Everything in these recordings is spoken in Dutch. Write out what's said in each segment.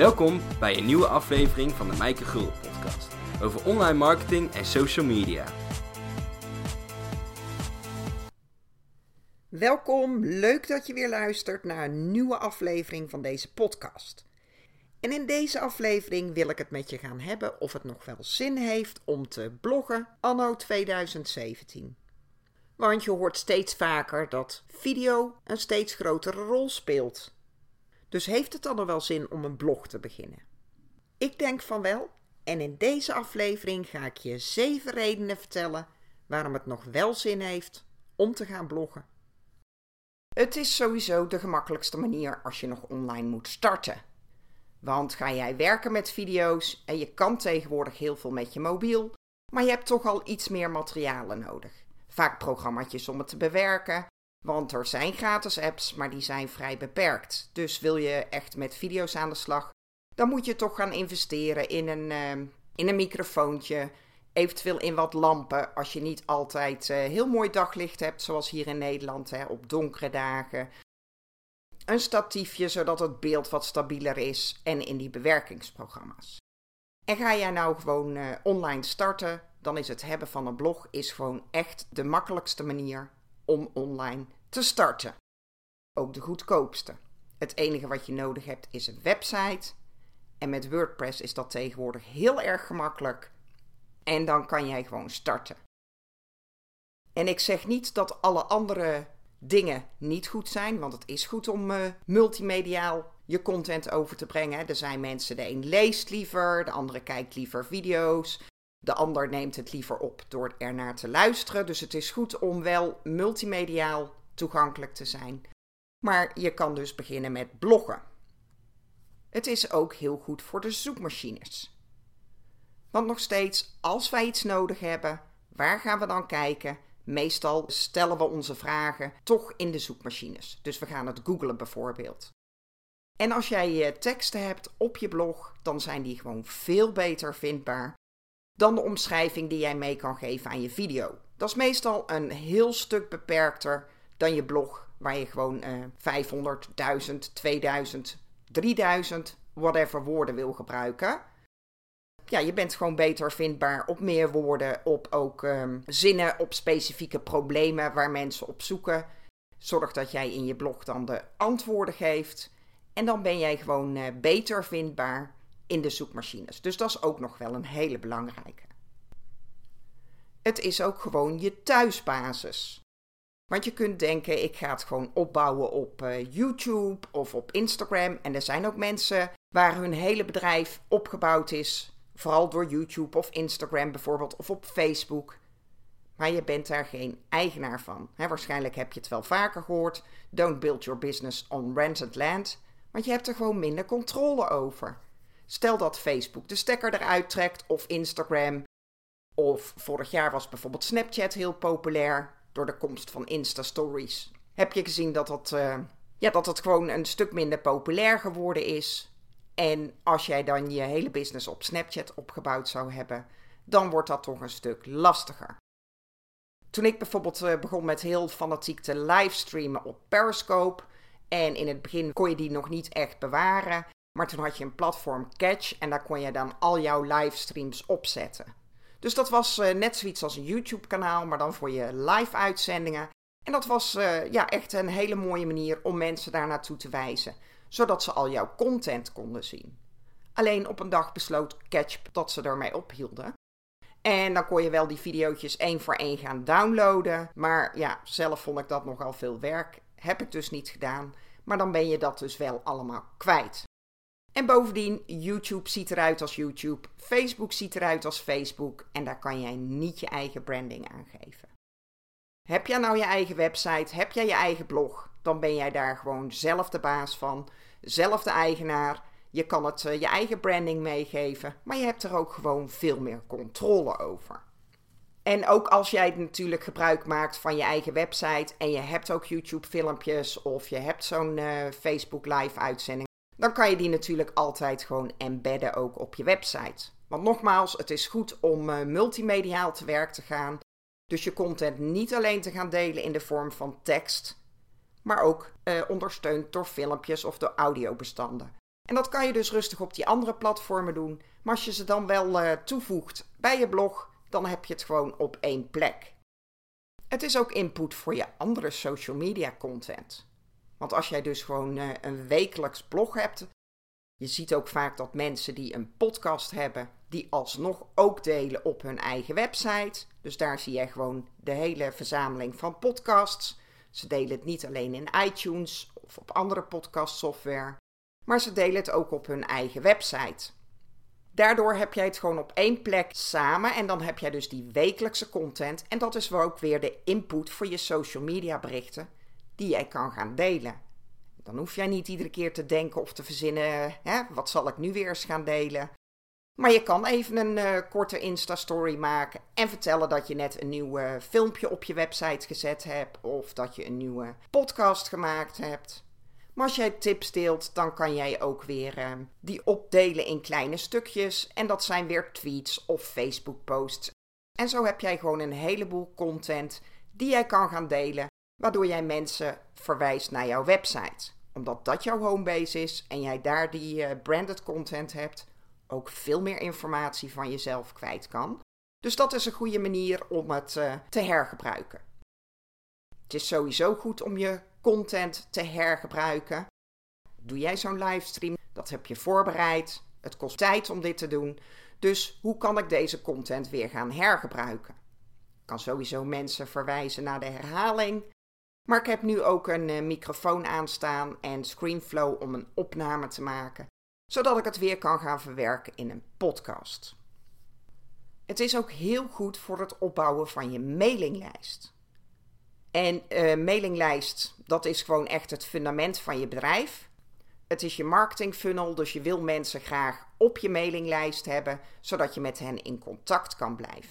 Welkom bij een nieuwe aflevering van de Mijke Gul podcast over online marketing en social media. Welkom, leuk dat je weer luistert naar een nieuwe aflevering van deze podcast. En in deze aflevering wil ik het met je gaan hebben of het nog wel zin heeft om te bloggen anno 2017. Want je hoort steeds vaker dat video een steeds grotere rol speelt. Dus heeft het dan nog wel zin om een blog te beginnen? Ik denk van wel. En in deze aflevering ga ik je zeven redenen vertellen waarom het nog wel zin heeft om te gaan bloggen. Het is sowieso de gemakkelijkste manier als je nog online moet starten. Want ga jij werken met video's en je kan tegenwoordig heel veel met je mobiel, maar je hebt toch al iets meer materialen nodig. Vaak programma's om het te bewerken, want er zijn gratis apps, maar die zijn vrij beperkt. Dus wil je echt met video's aan de slag, dan moet je toch gaan investeren in een, uh, in een microfoontje. Eventueel in wat lampen als je niet altijd uh, heel mooi daglicht hebt, zoals hier in Nederland hè, op donkere dagen. Een statiefje zodat het beeld wat stabieler is en in die bewerkingsprogramma's. En ga jij nou gewoon uh, online starten, dan is het hebben van een blog is gewoon echt de makkelijkste manier om online te starten. Ook de goedkoopste. Het enige wat je nodig hebt is een website. En met WordPress is dat tegenwoordig heel erg gemakkelijk. En dan kan jij gewoon starten. En ik zeg niet dat alle andere dingen niet goed zijn, want het is goed om uh, multimediaal je content over te brengen. Er zijn mensen, de een leest liever, de andere kijkt liever video's, de ander neemt het liever op door ernaar te luisteren. Dus het is goed om wel multimediaal toegankelijk te zijn. Maar je kan dus beginnen met bloggen. Het is ook heel goed voor de zoekmachines. Want nog steeds, als wij iets nodig hebben, waar gaan we dan kijken? Meestal stellen we onze vragen toch in de zoekmachines. Dus we gaan het googlen bijvoorbeeld. En als jij teksten hebt op je blog, dan zijn die gewoon veel beter vindbaar dan de omschrijving die jij mee kan geven aan je video. Dat is meestal een heel stuk beperkter dan je blog, waar je gewoon uh, 500, 1000, 2000, 3000, whatever woorden wil gebruiken. Ja, je bent gewoon beter vindbaar op meer woorden, op ook um, zinnen, op specifieke problemen waar mensen op zoeken. Zorg dat jij in je blog dan de antwoorden geeft. En dan ben jij gewoon uh, beter vindbaar in de zoekmachines. Dus dat is ook nog wel een hele belangrijke. Het is ook gewoon je thuisbasis. Want je kunt denken, ik ga het gewoon opbouwen op uh, YouTube of op Instagram. En er zijn ook mensen waar hun hele bedrijf opgebouwd is. Vooral door YouTube of Instagram bijvoorbeeld, of op Facebook. Maar je bent daar geen eigenaar van. waarschijnlijk heb je het wel vaker gehoord. Don't build your business on rented land. Want je hebt er gewoon minder controle over. Stel dat Facebook de stekker eruit trekt of Instagram. Of vorig jaar was bijvoorbeeld Snapchat heel populair door de komst van Insta-stories. Heb je gezien dat dat, uh, ja, dat het gewoon een stuk minder populair geworden is? En als jij dan je hele business op Snapchat opgebouwd zou hebben, dan wordt dat toch een stuk lastiger. Toen ik bijvoorbeeld uh, begon met heel fanatiek te livestreamen op Periscope. En in het begin kon je die nog niet echt bewaren. Maar toen had je een platform Catch en daar kon je dan al jouw livestreams opzetten. Dus dat was uh, net zoiets als een YouTube-kanaal, maar dan voor je live-uitzendingen. En dat was uh, ja, echt een hele mooie manier om mensen daar naartoe te wijzen, zodat ze al jouw content konden zien. Alleen op een dag besloot Catch dat ze ermee ophielden. En dan kon je wel die video's één voor één gaan downloaden. Maar ja, zelf vond ik dat nogal veel werk. Heb ik dus niet gedaan. Maar dan ben je dat dus wel allemaal kwijt. En bovendien, YouTube ziet eruit als YouTube, Facebook ziet eruit als Facebook en daar kan jij niet je eigen branding aan geven. Heb jij nou je eigen website, heb jij je eigen blog, dan ben jij daar gewoon zelf de baas van, zelf de eigenaar. Je kan het uh, je eigen branding meegeven, maar je hebt er ook gewoon veel meer controle over. En ook als jij natuurlijk gebruik maakt van je eigen website en je hebt ook YouTube filmpjes of je hebt zo'n uh, Facebook live uitzending dan kan je die natuurlijk altijd gewoon embedden ook op je website. Want nogmaals, het is goed om uh, multimediaal te werk te gaan. Dus je content niet alleen te gaan delen in de vorm van tekst, maar ook uh, ondersteund door filmpjes of door audiobestanden. En dat kan je dus rustig op die andere platformen doen. Maar als je ze dan wel uh, toevoegt bij je blog, dan heb je het gewoon op één plek. Het is ook input voor je andere social media content. Want als jij dus gewoon uh, een wekelijks blog hebt, je ziet ook vaak dat mensen die een podcast hebben, die alsnog ook delen op hun eigen website. Dus daar zie je gewoon de hele verzameling van podcasts. Ze delen het niet alleen in iTunes of op andere podcastsoftware, maar ze delen het ook op hun eigen website. Daardoor heb jij het gewoon op één plek samen en dan heb jij dus die wekelijkse content. En dat is ook weer de input voor je social media berichten die jij kan gaan delen. Dan hoef jij niet iedere keer te denken of te verzinnen, hè, wat zal ik nu weer eens gaan delen. Maar je kan even een uh, korte Insta-story maken en vertellen dat je net een nieuw uh, filmpje op je website gezet hebt of dat je een nieuwe podcast gemaakt hebt. Maar als jij tips deelt, dan kan jij ook weer uh, die opdelen in kleine stukjes en dat zijn weer tweets of Facebook-posts. En zo heb jij gewoon een heleboel content die jij kan gaan delen, waardoor jij mensen verwijst naar jouw website. Omdat dat jouw homebase is en jij daar die branded content hebt, ook veel meer informatie van jezelf kwijt kan. Dus dat is een goede manier om het uh, te hergebruiken. Het is sowieso goed om je content te hergebruiken. Doe jij zo'n livestream? Dat heb je voorbereid. Het kost tijd om dit te doen. Dus hoe kan ik deze content weer gaan hergebruiken? Ik kan sowieso mensen verwijzen naar de herhaling. Maar ik heb nu ook een uh, microfoon aanstaan en ScreenFlow om een opname te maken zodat ik het weer kan gaan verwerken in een podcast. Het is ook heel goed voor het opbouwen van je mailinglijst. En uh, mailinglijst, dat is gewoon echt het fundament van je bedrijf. Het is je marketing funnel, dus je wil mensen graag op je mailinglijst hebben, zodat je met hen in contact kan blijven.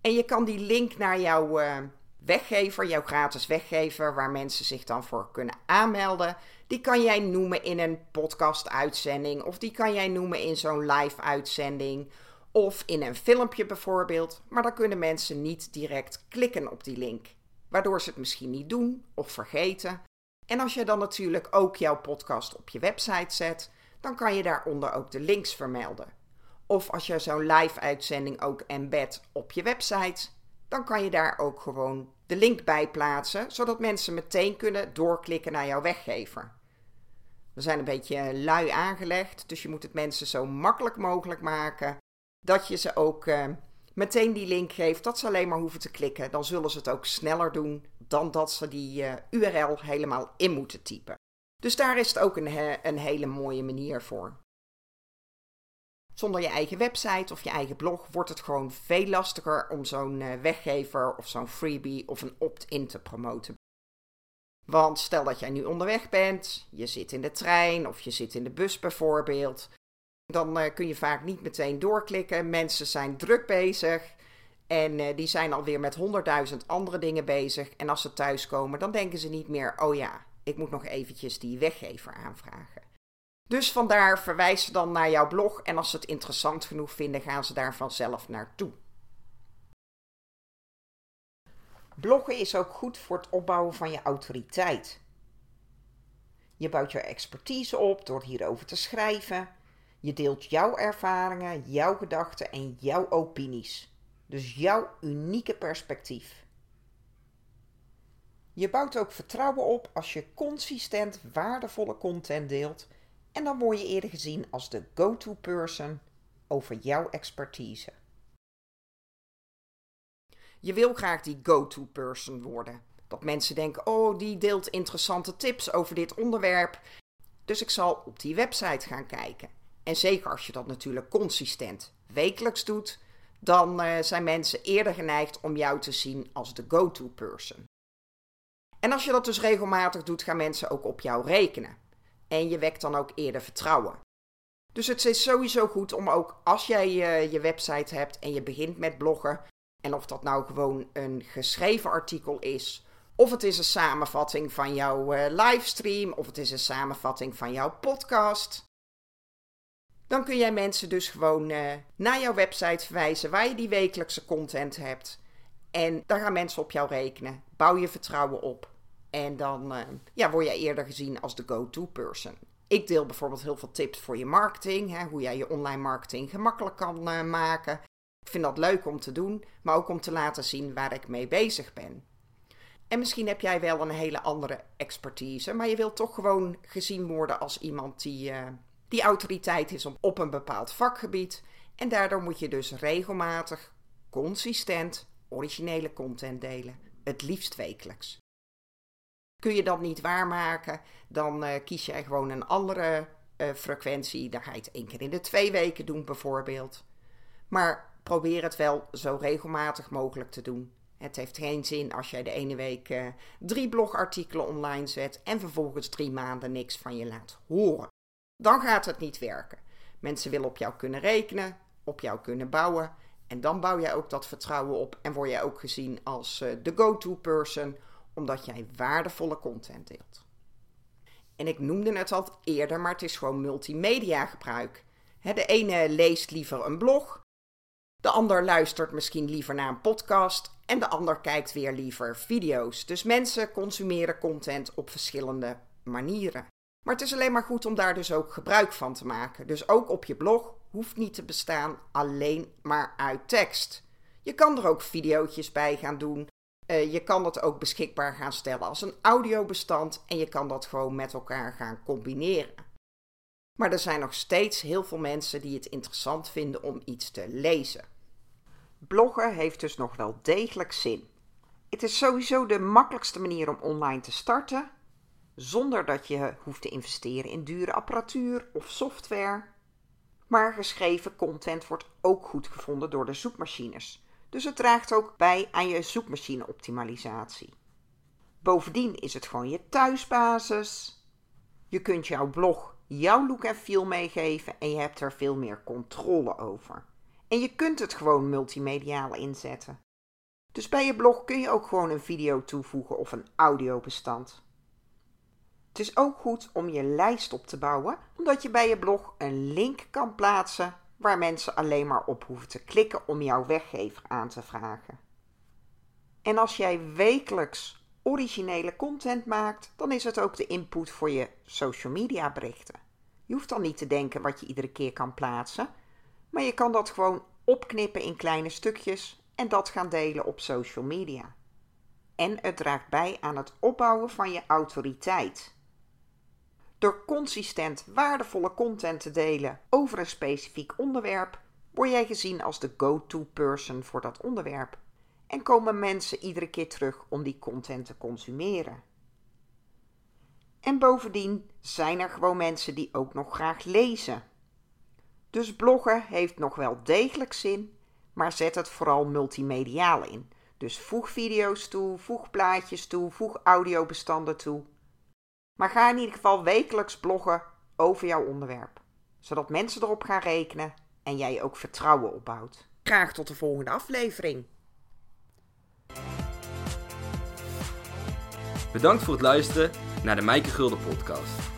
En je kan die link naar jouw uh, weggever, jouw gratis weggever, waar mensen zich dan voor kunnen aanmelden, die kan jij noemen in een podcast-uitzending, of die kan jij noemen in zo'n live-uitzending, of in een filmpje bijvoorbeeld. Maar dan kunnen mensen niet direct klikken op die link, waardoor ze het misschien niet doen of vergeten. En als je dan natuurlijk ook jouw podcast op je website zet, dan kan je daaronder ook de links vermelden. Of als je zo'n live-uitzending ook embed op je website, dan kan je daar ook gewoon de link bij plaatsen, zodat mensen meteen kunnen doorklikken naar jouw weggever. We zijn een beetje lui aangelegd, dus je moet het mensen zo makkelijk mogelijk maken dat je ze ook uh, meteen die link geeft, dat ze alleen maar hoeven te klikken. Dan zullen ze het ook sneller doen dan dat ze die uh, URL helemaal in moeten typen. Dus daar is het ook een, een hele mooie manier voor. Zonder je eigen website of je eigen blog wordt het gewoon veel lastiger om zo'n uh, weggever of zo'n freebie of een opt-in te promoten. Want stel dat jij nu onderweg bent, je zit in de trein of je zit in de bus bijvoorbeeld, dan uh, kun je vaak niet meteen doorklikken. Mensen zijn druk bezig en uh, die zijn alweer met honderdduizend andere dingen bezig. En als ze thuiskomen, dan denken ze niet meer: oh ja, ik moet nog eventjes die weggever aanvragen. Dus vandaar verwijs ze dan naar jouw blog en als ze het interessant genoeg vinden, gaan ze daar vanzelf naartoe. Bloggen is ook goed voor het opbouwen van je autoriteit. Je bouwt je expertise op door hierover te schrijven. Je deelt jouw ervaringen, jouw gedachten en jouw opinies. Dus jouw unieke perspectief. Je bouwt ook vertrouwen op als je consistent waardevolle content deelt en dan word je eerder gezien als de go-to person over jouw expertise. Je wil graag die go-to person worden. Dat mensen denken: oh, die deelt interessante tips over dit onderwerp. Dus ik zal op die website gaan kijken. En zeker als je dat natuurlijk consistent wekelijks doet, dan uh, zijn mensen eerder geneigd om jou te zien als de go-to person. En als je dat dus regelmatig doet, gaan mensen ook op jou rekenen. En je wekt dan ook eerder vertrouwen. Dus het is sowieso goed om ook als jij je, je website hebt en je begint met bloggen, en of dat nou gewoon een geschreven artikel is, of het is een samenvatting van jouw uh, livestream, of het is een samenvatting van jouw podcast. Dan kun jij mensen dus gewoon uh, naar jouw website verwijzen waar je die wekelijkse content hebt. En daar gaan mensen op jou rekenen. Bouw je vertrouwen op. En dan uh, ja, word je eerder gezien als de go-to person. Ik deel bijvoorbeeld heel veel tips voor je marketing, hè, hoe jij je online marketing gemakkelijk kan uh, maken. Ik vind dat leuk om te doen, maar ook om te laten zien waar ik mee bezig ben. En misschien heb jij wel een hele andere expertise, maar je wilt toch gewoon gezien worden als iemand die, uh, die autoriteit is op een bepaald vakgebied. En daardoor moet je dus regelmatig, consistent, originele content delen. Het liefst wekelijks. Kun je dat niet waarmaken, dan uh, kies jij gewoon een andere uh, frequentie. Dan ga je het één keer in de twee weken doen, bijvoorbeeld. Maar probeer het wel zo regelmatig mogelijk te doen. Het heeft geen zin als jij de ene week uh, drie blogartikelen online zet en vervolgens drie maanden niks van je laat horen. Dan gaat het niet werken. Mensen willen op jou kunnen rekenen, op jou kunnen bouwen. En dan bouw jij ook dat vertrouwen op en word jij ook gezien als de go-to person, omdat jij waardevolle content deelt. En ik noemde het al eerder, maar het is gewoon multimedia gebruik. de ene leest liever een blog, de ander luistert misschien liever naar een podcast en de ander kijkt weer liever video's. Dus mensen consumeren content op verschillende manieren. Maar het is alleen maar goed om daar dus ook gebruik van te maken. Dus ook op je blog hoeft niet te bestaan alleen maar uit tekst. Je kan er ook video's bij gaan doen. Uh, je kan het ook beschikbaar gaan stellen als een audiobestand en je kan dat gewoon met elkaar gaan combineren. Maar er zijn nog steeds heel veel mensen die het interessant vinden om iets te lezen. Bloggen heeft dus nog wel degelijk zin. Het is sowieso de makkelijkste manier om online te starten, zonder dat je hoeft te investeren in dure apparatuur of software. Maar geschreven content wordt ook goed gevonden door de zoekmachines. Dus het draagt ook bij aan je zoekmachine-optimalisatie. Bovendien is het gewoon je thuisbasis. Je kunt jouw blog jouw look en feel meegeven en je hebt er veel meer controle over. En je kunt het gewoon multimediaal inzetten. Dus bij je blog kun je ook gewoon een video toevoegen of een audiobestand. Het is ook goed om je lijst op te bouwen, omdat je bij je blog een link kan plaatsen waar mensen alleen maar op hoeven te klikken om jouw weggever aan te vragen. En als jij wekelijks originele content maakt, dan is het ook de input voor je social media berichten. Je hoeft dan niet te denken wat je iedere keer kan plaatsen, maar je kan dat gewoon opknippen in kleine stukjes en dat gaan delen op social media. En het draagt bij aan het opbouwen van je autoriteit. Door consistent waardevolle content te delen over een specifiek onderwerp, word jij gezien als de go-to person voor dat onderwerp. En komen mensen iedere keer terug om die content te consumeren. En bovendien zijn er gewoon mensen die ook nog graag lezen. Dus bloggen heeft nog wel degelijk zin, maar zet het vooral multimediaal in. Dus voeg video's toe, voeg plaatjes toe, voeg audiobestanden toe. Maar ga in ieder geval wekelijks bloggen over jouw onderwerp, zodat mensen erop gaan rekenen en jij ook vertrouwen opbouwt. Graag tot de volgende aflevering. Bedankt voor het luisteren naar de Mijke Gulden podcast.